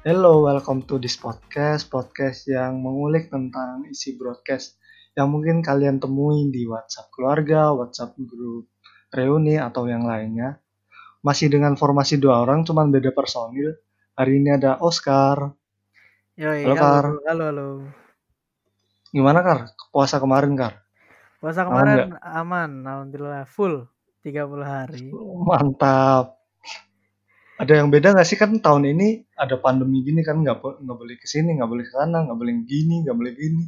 Hello, welcome to this podcast, podcast yang mengulik tentang isi broadcast yang mungkin kalian temui di WhatsApp keluarga, WhatsApp grup reuni atau yang lainnya. Masih dengan formasi dua orang, cuman beda personil. Hari ini ada Oscar. Yoi, Halo, halo, halo, halo. Gimana Kar? Puasa kemarin Kar? Puasa Aman kemarin aman, alhamdulillah full 30 hari. Mantap. Ada yang beda nggak sih kan tahun ini ada pandemi gini kan nggak nggak boleh ke sini, nggak boleh ke sana, nggak boleh gini, nggak boleh gini.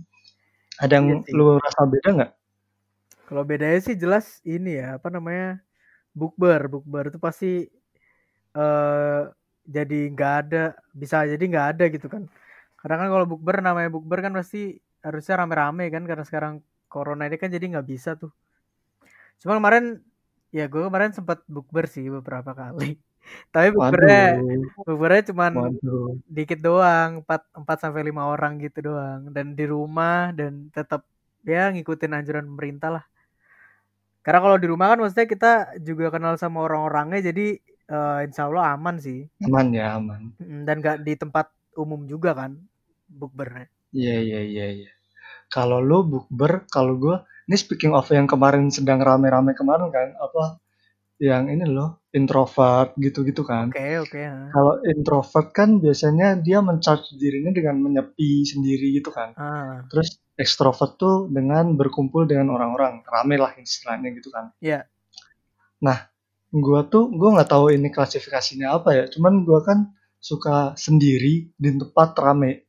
Ada yang Iya lu rasa beda nggak? Kalau bedanya sih jelas ini ya, apa namanya? Bukber, bukber itu pasti eh jadi nggak ada, bisa jadi nggak ada gitu kan. Karena kan kalau bukber namanya bukber kan pasti harusnya rame-rame kan karena sekarang corona ini kan jadi nggak bisa tuh. Cuma kemarin ya gue kemarin sempat bukber sih beberapa kali. Tapi bukbernya bukbernya cuman waduh. dikit doang 4 4 sampai 5 orang gitu doang dan di rumah dan tetap ya ngikutin anjuran pemerintah lah. Karena kalau di rumah kan maksudnya kita juga kenal sama orang-orangnya jadi eh, insya Allah aman sih Aman ya, aman. Mm, dan gak di tempat umum juga kan bukbernya. Iya, iya, iya, iya. Kalau lu bukber, kalau gua, ini speaking of yang kemarin sedang rame-rame kemarin kan, apa yang ini loh, introvert gitu-gitu kan. Oke oke. ha. Kalau introvert kan biasanya dia mencharge dirinya dengan menyepi sendiri gitu kan. Ah Terus ekstrovert tuh dengan berkumpul dengan orang-orang, rame lah istilahnya gitu kan. ya Gua tuh, gua nggak tahu ini klasifikasinya apa ya. Cuman gua kan suka sendiri di tempat rame,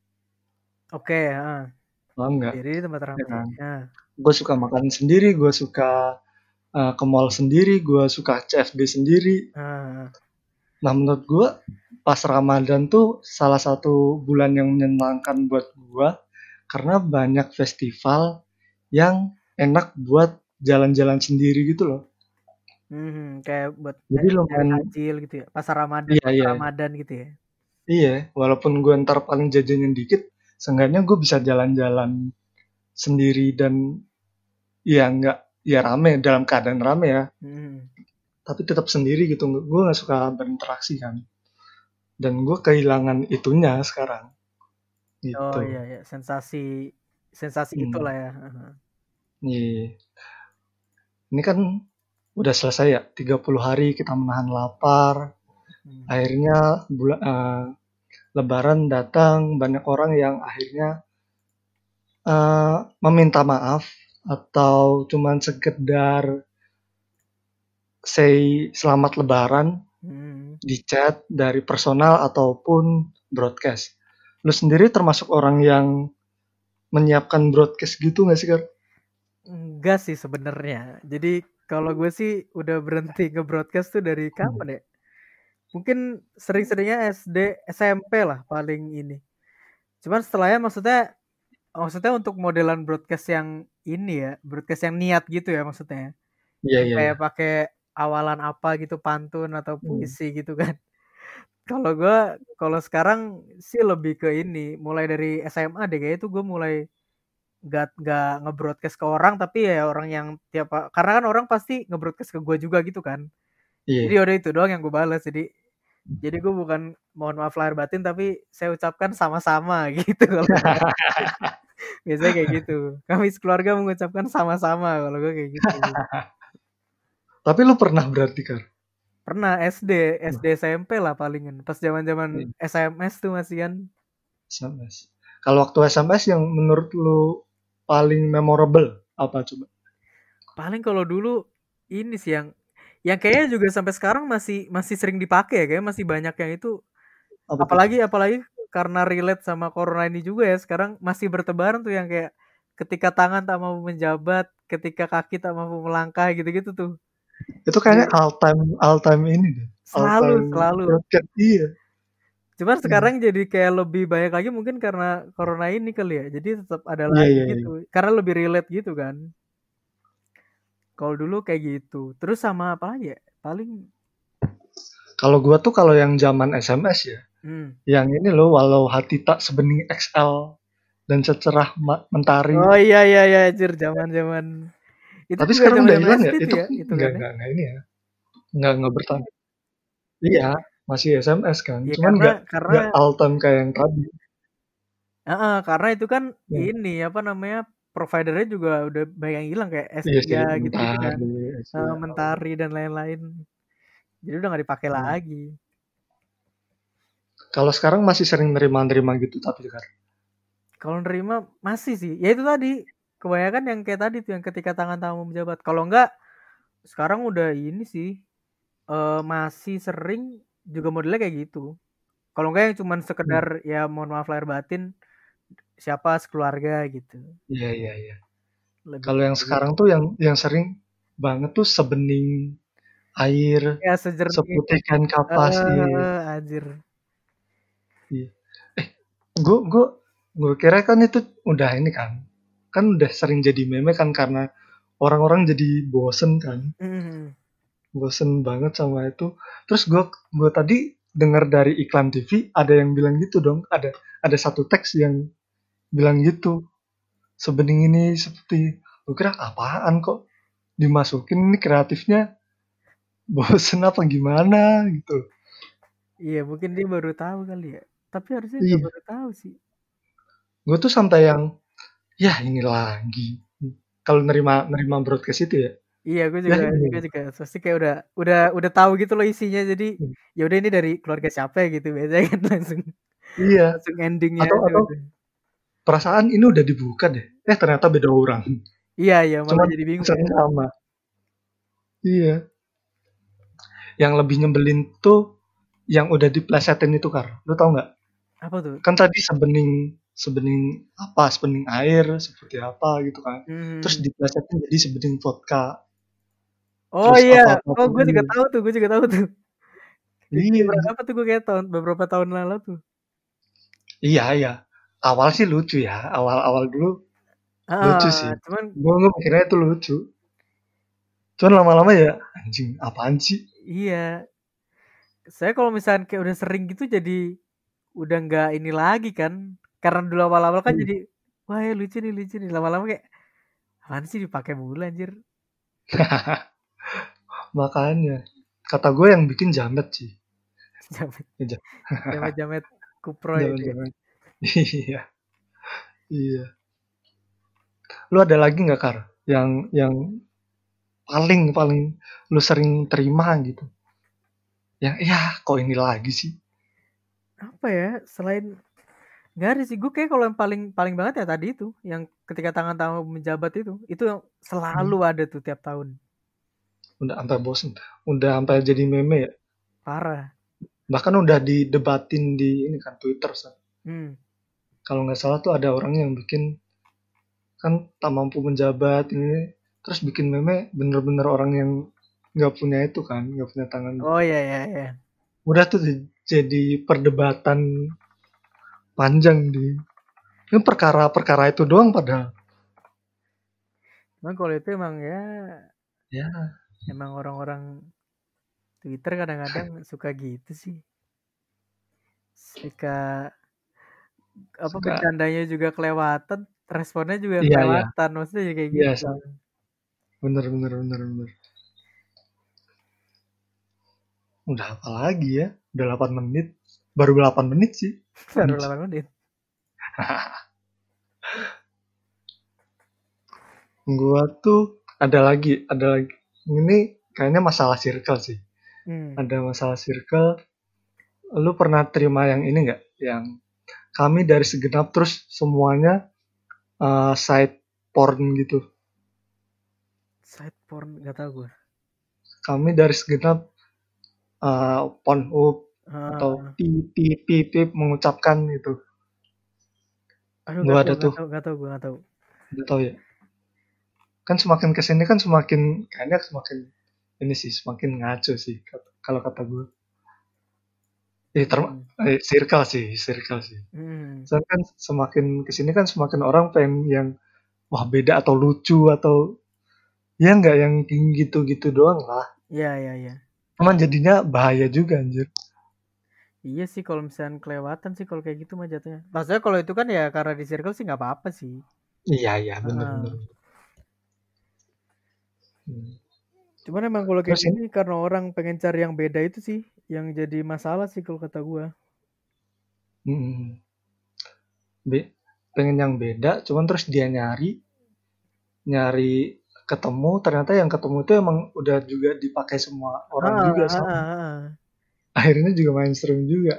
oke. ah. paham nggak? Jadi di tempat ramai. Ya kan? Gue suka makan sendiri, gue suka uh, ke mall sendiri, gue suka CFD sendiri. ah. Nah menurut gue pas Ramadan tuh salah satu bulan yang menyenangkan buat gue karena banyak festival yang enak buat jalan-jalan sendiri gitu loh. Mhm, kayak buat Jadi lumayan, takjil gitu ya. Pasar Ramadan, iya iya, Ramadan gitu ya. iya. Walaupun gue ntar paling jajannya dikit, seenggaknya gue bisa jalan-jalan sendiri dan ya nggak ya rame dalam keadaan rame ya. Mhm. tapi tetap sendiri gitu gue nggak suka berinteraksi kan dan gue kehilangan itunya sekarang Oh gitu iya ya, sensasi sensasi Hmm, itulah ya. Heeh. iya. ini kan udah selesai ya 30 hari kita menahan lapar Hmm. akhirnya bulan eh, lebaran datang banyak orang yang akhirnya eh, meminta maaf atau cuman sekedar say selamat lebaran Hmm. di chat dari personal ataupun broadcast. Lu sendiri termasuk orang yang menyiapkan broadcast gitu nggak sih, Kar? Enggak sih sebenarnya. Jadi kalau gue sih udah berhenti nge-broadcast tuh dari kapan ya? Mungkin sering-seringnya SD, SMP lah paling ini. Cuman setelahnya maksudnya maksudnya untuk modelan broadcast yang ini ya, broadcast yang niat gitu ya maksudnya. Iya, Yang iya, kayak iya. pakai awalan apa gitu, pantun atau Hmm. puisi gitu kan. Kalau gue kalau sekarang sih lebih ke ini, mulai dari SMA deh kayaknya tuh gue mulai nggak nggak nge-broadcast ke orang tapi ya orang yang tiap karena kan orang pasti nge-broadcast ke gue juga gitu kan. Jadi Iya. udah itu doang yang gue balas. Jadi jadi gue bukan mohon maaf lahir batin tapi saya ucapkan sama-sama gitu kalau biasanya kayak gitu. Kami sekeluarga mengucapkan sama-sama kalau gue kayak gitu. Tapi lu pernah berarti, Kar? Pernah SD, SD SMP lah palingan. Pas zaman-zaman iya, SMS tuh masih kan. SMS. Kalau waktu SMS yang menurut lu paling memorable apa coba? Paling kalau dulu ini sih yang yang kayaknya juga sampai sekarang masih masih sering dipakai ya, kayaknya masih banyak yang itu tuh? apalagi apalagi karena relate sama corona ini juga ya sekarang masih bertebaran tuh yang kayak ketika tangan tak mampu menjabat, ketika kaki tak mampu melangkah gitu-gitu tuh. Itu kayaknya all time all time ini deh. All selalu time selalu. broadcast. Iya. Cuman Hmm. sekarang jadi kayak lebih banyak lagi mungkin karena corona ini kali ya. Jadi tetap ada Iya, lagi iya, iya. gitu. Karena lebih relate gitu kan. Kalau dulu kayak gitu. Terus sama apa lagi ya? Paling Kalau gua tuh kalau yang zaman SMS ya, hmm, yang ini loh walau hati tak sebening XL dan secerah mentari. Oh iya iya iya anjir zaman-zaman itu Tapi sekarang udah hilang ya. Itu ya itu nggak kan ya. nggak nggak ini ya. Nggak nggak bertahan. Iya, masih SMS kan. Ya Cuman karena nggak karena nggak all time kayak yang tadi. Heeh, karena itu kan Ya. ini apa namanya providernya juga udah banyak yang hilang kayak S3 Iya sih, gitu kan. mentari. Eh, iya. mentari dan lain-lain. Jadi udah nggak dipakai Hmm. lagi. Kalau sekarang masih sering nerima-nerima gitu tapi kan. Kalau nerima masih sih. Ya itu tadi kebanyakan yang kayak tadi tuh yang ketika tangan tamu menjabat. Kalau enggak sekarang udah ini sih eh masih sering juga modelnya kayak gitu. Kalau enggak yang cuman Hmm. sekedar ya mohon maaf lahir batin siapa sekeluarga gitu. Iya iya iya. Kalau yang kayak gitu. sekarang tuh yang yang sering banget tuh sebening air, Ya sejernih seputih kain kapas. Iya. eh anjir. Iya. Eh, gue gue gue kira kan itu udah ini kan, kan udah sering jadi meme kan karena orang-orang jadi bosen kan, Mm. bosen banget sama itu. Terus gue gue tadi dengar dari iklan TV ada yang bilang gitu dong, ada ada satu teks yang bilang gitu, sebening ini seperti, gue kira apaan kok dimasukin ini kreatifnya bosen apa gimana gitu. Iya mungkin dia baru tahu kali ya. Tapi harusnya Iya. nggak baru tahu sih. Gue tuh sampai yang ya ini lagi. Kalau nerima nerima broadcast itu ya, Iya, gue ya juga, ini. gue juga pasti kayak udah, udah, udah tahu gitu loh isinya. Jadi Hmm. ya udah ini dari keluarga siapa ya gitu biasanya kan langsung, Iya. langsung endingnya Atau atau. Perasaan ini udah dibuka deh. Eh ternyata beda orang. Iya, iya malah Cuman jadi bingung ya. sama. Iya. Yang lebih nyebelin tuh yang udah diplesetin itu kar. Lu tau nggak? Apa tuh? Kan tadi sebening sebening apa? Sebening air seperti apa gitu kan. Terus Hmm. diplesetin jadi sebening vodka. Oh Terus iya, apa-apa oh gue juga tahu tuh, gue juga tahu tuh. Iya. berapa tuh gue kayak tahun beberapa tahun lalu tuh. Iya iya. Awal sih lucu ya. Awal-awal dulu lucu sih. Ah, cuman Gue mikirnya itu lucu. Cuman lama-lama ya anjing apaan sih? iya. Saya kalau misalnya kayak udah sering gitu jadi udah nggak ini lagi kan. Karena dulu awal-awal kan Hmm. jadi wah ya lucu nih lucu nih lama-lama kayak apaan sih dipakai mulu anjir. Makanya kata gue yang bikin jamet sih. Jamet Ja- jamet jamet kupro itu ya. Iya. Iya. Lu ada lagi nggak Kar? Yang yang paling paling lu sering terima gitu. Yang ya kok ini lagi sih? Apa ya selain nggak ada sih gue kayak kalau yang paling paling banget ya tadi itu yang ketika tangan tamu menjabat itu itu yang Hmm. selalu ada tuh tiap tahun Udah sampai bosen. Udah sampai jadi meme ya. parah. Bahkan udah didebatin di ini kan Twitter. San. Hmm. Kalau nggak salah tuh ada orang yang bikin kan tak mampu menjabat ini terus bikin meme bener-bener orang yang nggak punya itu kan nggak punya tangan Oh iya iya iya. udah tuh di- jadi perdebatan panjang di ini perkara-perkara itu doang padahal Cuman kalau itu emang ya ya emang orang-orang Twitter kadang-kadang suka gitu sih. Suka apa suka bercandanya juga kelewatan, responnya juga iya iya kelewatan. Maksudnya ya kayak iya gitu. San. bener bener bener bener udah apa lagi ya udah 8 menit baru 8 menit sih Baru anjing 8 menit. gua tuh ada lagi ada lagi ini kayaknya masalah circle sih Hmm. ada masalah circle lu pernah terima yang ini nggak yang kami dari segenap terus semuanya uh, side porn gitu. Side porn gak tau gue. kami dari segenap uh, Pornhub atau Ah, pip pip mengucapkan gitu. Aduh gak ada tau, gak tuh. tau, gak tau, gue gak tau. udah tahu ya. Kan semakin ke sini kan semakin kayaknya semakin ini sih semakin ngaco sih kalau kata gue eh, term- Hmm. eh, circle sih circle sih Hmm. Soalnya kan semakin ke sini kan semakin orang pengen yang wah beda atau lucu atau ya nggak yang gitu-gitu doang lah Iya, iya, iya. cuman jadinya bahaya juga anjir Iya sih kalau misalnya kelewatan sih kalau kayak gitu mah jatuhnya. Maksudnya kalau itu kan ya karena di circle sih nggak apa-apa sih. Iya iya benar Ah. benar. Hmm. Cuman emang kalau kayak Terus ini gini karena orang pengen cari yang beda itu sih yang jadi masalah sih kalau kata gua. hmm, be- pengen yang beda, cuman terus dia nyari nyari ketemu ternyata yang ketemu itu emang udah juga dipakai semua orang Ah, juga ah, sama. ah, ah. Akhirnya juga mainstream juga.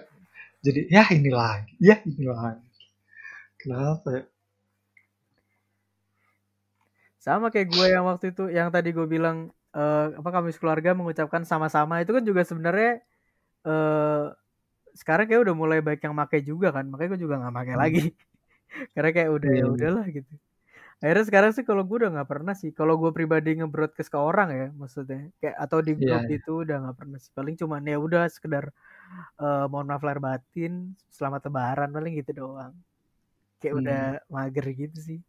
Jadi ya ini lagi, ya ini lagi. Kenapa ya? Sama kayak gue yang waktu itu yang tadi gue bilang eh, apa kami keluarga mengucapkan sama-sama itu kan juga sebenarnya eh sekarang kayak udah mulai baik yang make juga kan makanya gue juga nggak pakai Hmm. lagi karena kayak udah Iya, ya iya. udahlah gitu akhirnya sekarang sih kalau gue udah nggak pernah sih kalau gue pribadi nge-broadcast ke orang ya maksudnya kayak atau di Iya, grup iya. itu udah nggak pernah sih paling cuman ya udah sekedar eh, mohon maaf lahir batin selamat lebaran paling gitu doang kayak udah Hmm. mager gitu sih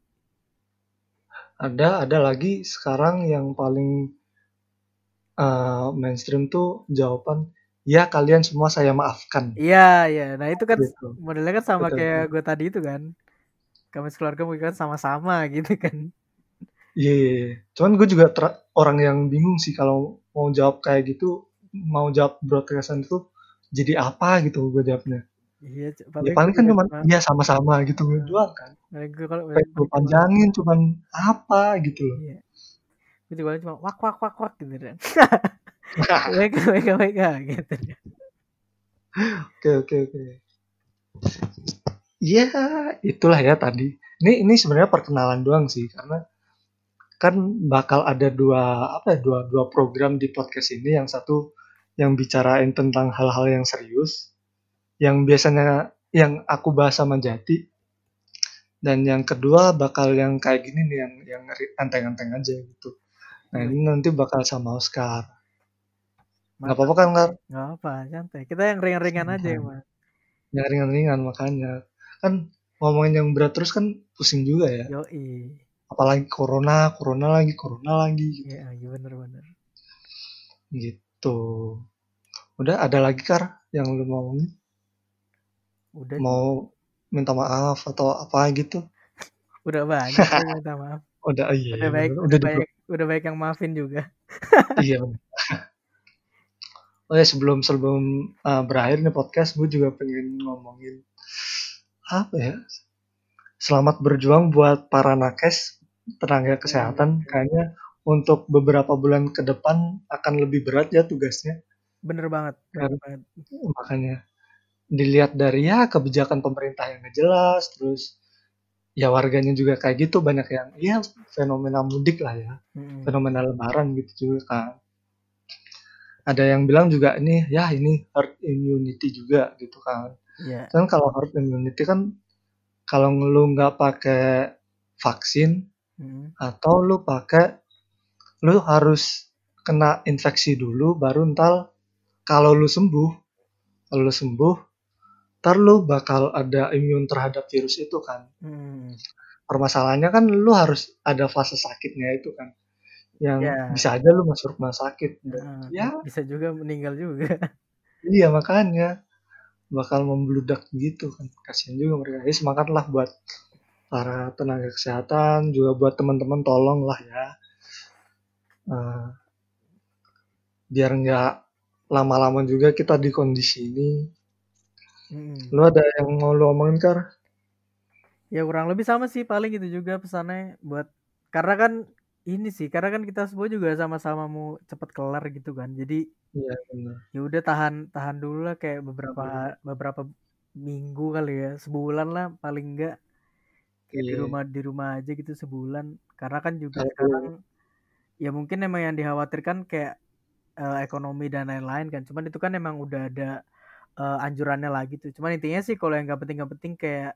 Ada ada lagi sekarang yang paling eh, mainstream tuh jawaban ya kalian semua saya maafkan iya iya nah itu kan gitu. modelnya kan sama Betul, kayak gue tadi itu kan kami keluarga mungkin kan sama-sama gitu kan Iya, iya, iya. cuman gue juga orang yang bingung sih kalau mau jawab kayak gitu, mau jawab broadcastan itu jadi apa gitu gue jawabnya. iya Ya paling gue kan cuma iya sama-sama gitu doang kan. paling gue kalau gue panjangin cuman apa gitu loh. iya gue juga cuma wak wak wak wak gitu kan wk wk wk gitu Oke oke oke. Ya itulah ya tadi. Ini ini sebenarnya perkenalan doang sih karena kan bakal ada dua apa ya dua dua program di podcast ini yang satu yang bicarain tentang hal-hal yang serius yang biasanya yang aku bahas sama Jati dan yang kedua bakal yang kayak gini nih yang yang enteng-enteng aja gitu. Nah ini nanti bakal sama Oscar. Nggak apa-apa kan Kar? nggak apa santai kita yang ringan-ringan aja Santai. emang Yang ringan-ringan makanya kan ngomongin yang berat terus kan pusing juga ya. yoi Apalagi corona, corona lagi, corona lagi gitu. iya iya bener-bener gitu. Udah ada lagi Kar yang lu mau ngomongin? udah Mau minta maaf atau apa gitu? udah banyak ya, minta maaf Udah iya, udah baik udah udah baik udah baik yang maafin juga iya. bener. Oh ya sebelum sebelum uh, berakhir nih podcast, gue juga pengen ngomongin apa ya? Selamat berjuang buat para nakes tenaga kesehatan. Kayaknya untuk beberapa bulan ke depan akan lebih berat ya tugasnya. bener banget bener Kan. banget Makanya dilihat dari ya kebijakan pemerintah yang jelas, terus ya warganya juga kayak gitu banyak yang ya fenomena mudik lah ya, Mm-mm. fenomena lebaran gitu juga kan. Ada yang bilang juga ini ya ini herd immunity juga gitu kan. iya Kan kalau herd immunity kan kalau lu nggak pakai vaksin Mm-mm. atau lu pakai lu harus kena infeksi dulu baru ntar kalau lu sembuh kalau lu sembuh ntar lu bakal ada imun terhadap virus itu kan Mm. permasalahannya kan lu harus ada fase sakitnya itu kan yang Ya. bisa aja lu masuk rumah sakit. Ah, ya. bisa juga meninggal juga. Iya makanya. Bakal membludak gitu kan. Kasihan juga mereka. Ya semangatlah buat para tenaga kesehatan juga buat teman-teman tolong lah ya. Eh, biar nggak lama-lama juga kita di kondisi ini. Mm. lu ada yang mau lu omongin kar? Ya kurang lebih sama sih. Paling gitu juga pesannya buat karena kan ini sih karena kan kita semua juga sama-sama mau cepet kelar gitu kan. Jadi iya ya udah tahan tahan dulu lah kayak beberapa beberapa minggu kali ya, sebulan lah paling enggak kayak di Iya. rumah di rumah aja gitu sebulan. Karena kan juga sekarang ya mungkin emang yang dikhawatirkan kayak eh, ekonomi dan lain-lain kan. Cuman itu kan emang udah ada eh, anjurannya lagi tuh. Cuman intinya sih kalau yang nggak penting nggak penting kayak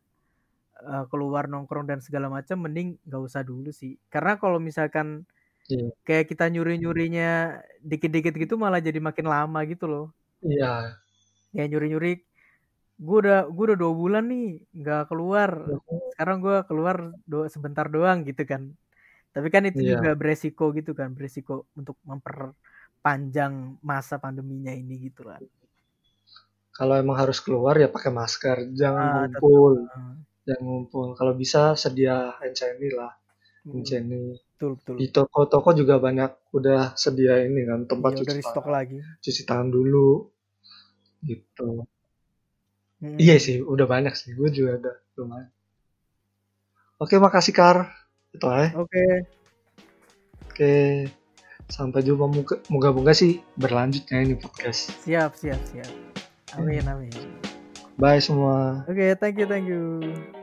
eh, keluar nongkrong dan segala macam mending nggak usah dulu sih. Karena kalau misalkan Iya. kayak kita nyuri-nyurinya dikit-dikit gitu malah jadi makin lama gitu loh. iya Ya nyuri-nyuri gue udah gue udah dua bulan nih nggak keluar. Sekarang gue keluar do sebentar doang gitu kan. Tapi kan itu Iya. juga beresiko gitu kan, beresiko untuk memperpanjang masa pandeminya ini gitu lah. kalau emang harus keluar ya pakai masker jangan Ah, ngumpul tetap. Jangan ngumpul. Kalau bisa sedia hand sanitizer lah. Hand Hmm, sanitizer. Betul betul. di toko-toko juga banyak udah sedia ini kan tempat Iya, cuci stok lagi. cuci tangan dulu. Gitu. Mm-mm. iya sih udah banyak sih. Gue juga ada. Lumayan. Oke makasih kar. Itu aja. Oke, oke. Sampai jumpa. Moga- moga-moga sih berlanjutnya ini podcast. Siap siap siap. Amin amin. Bye semua Oke, thank you thank you.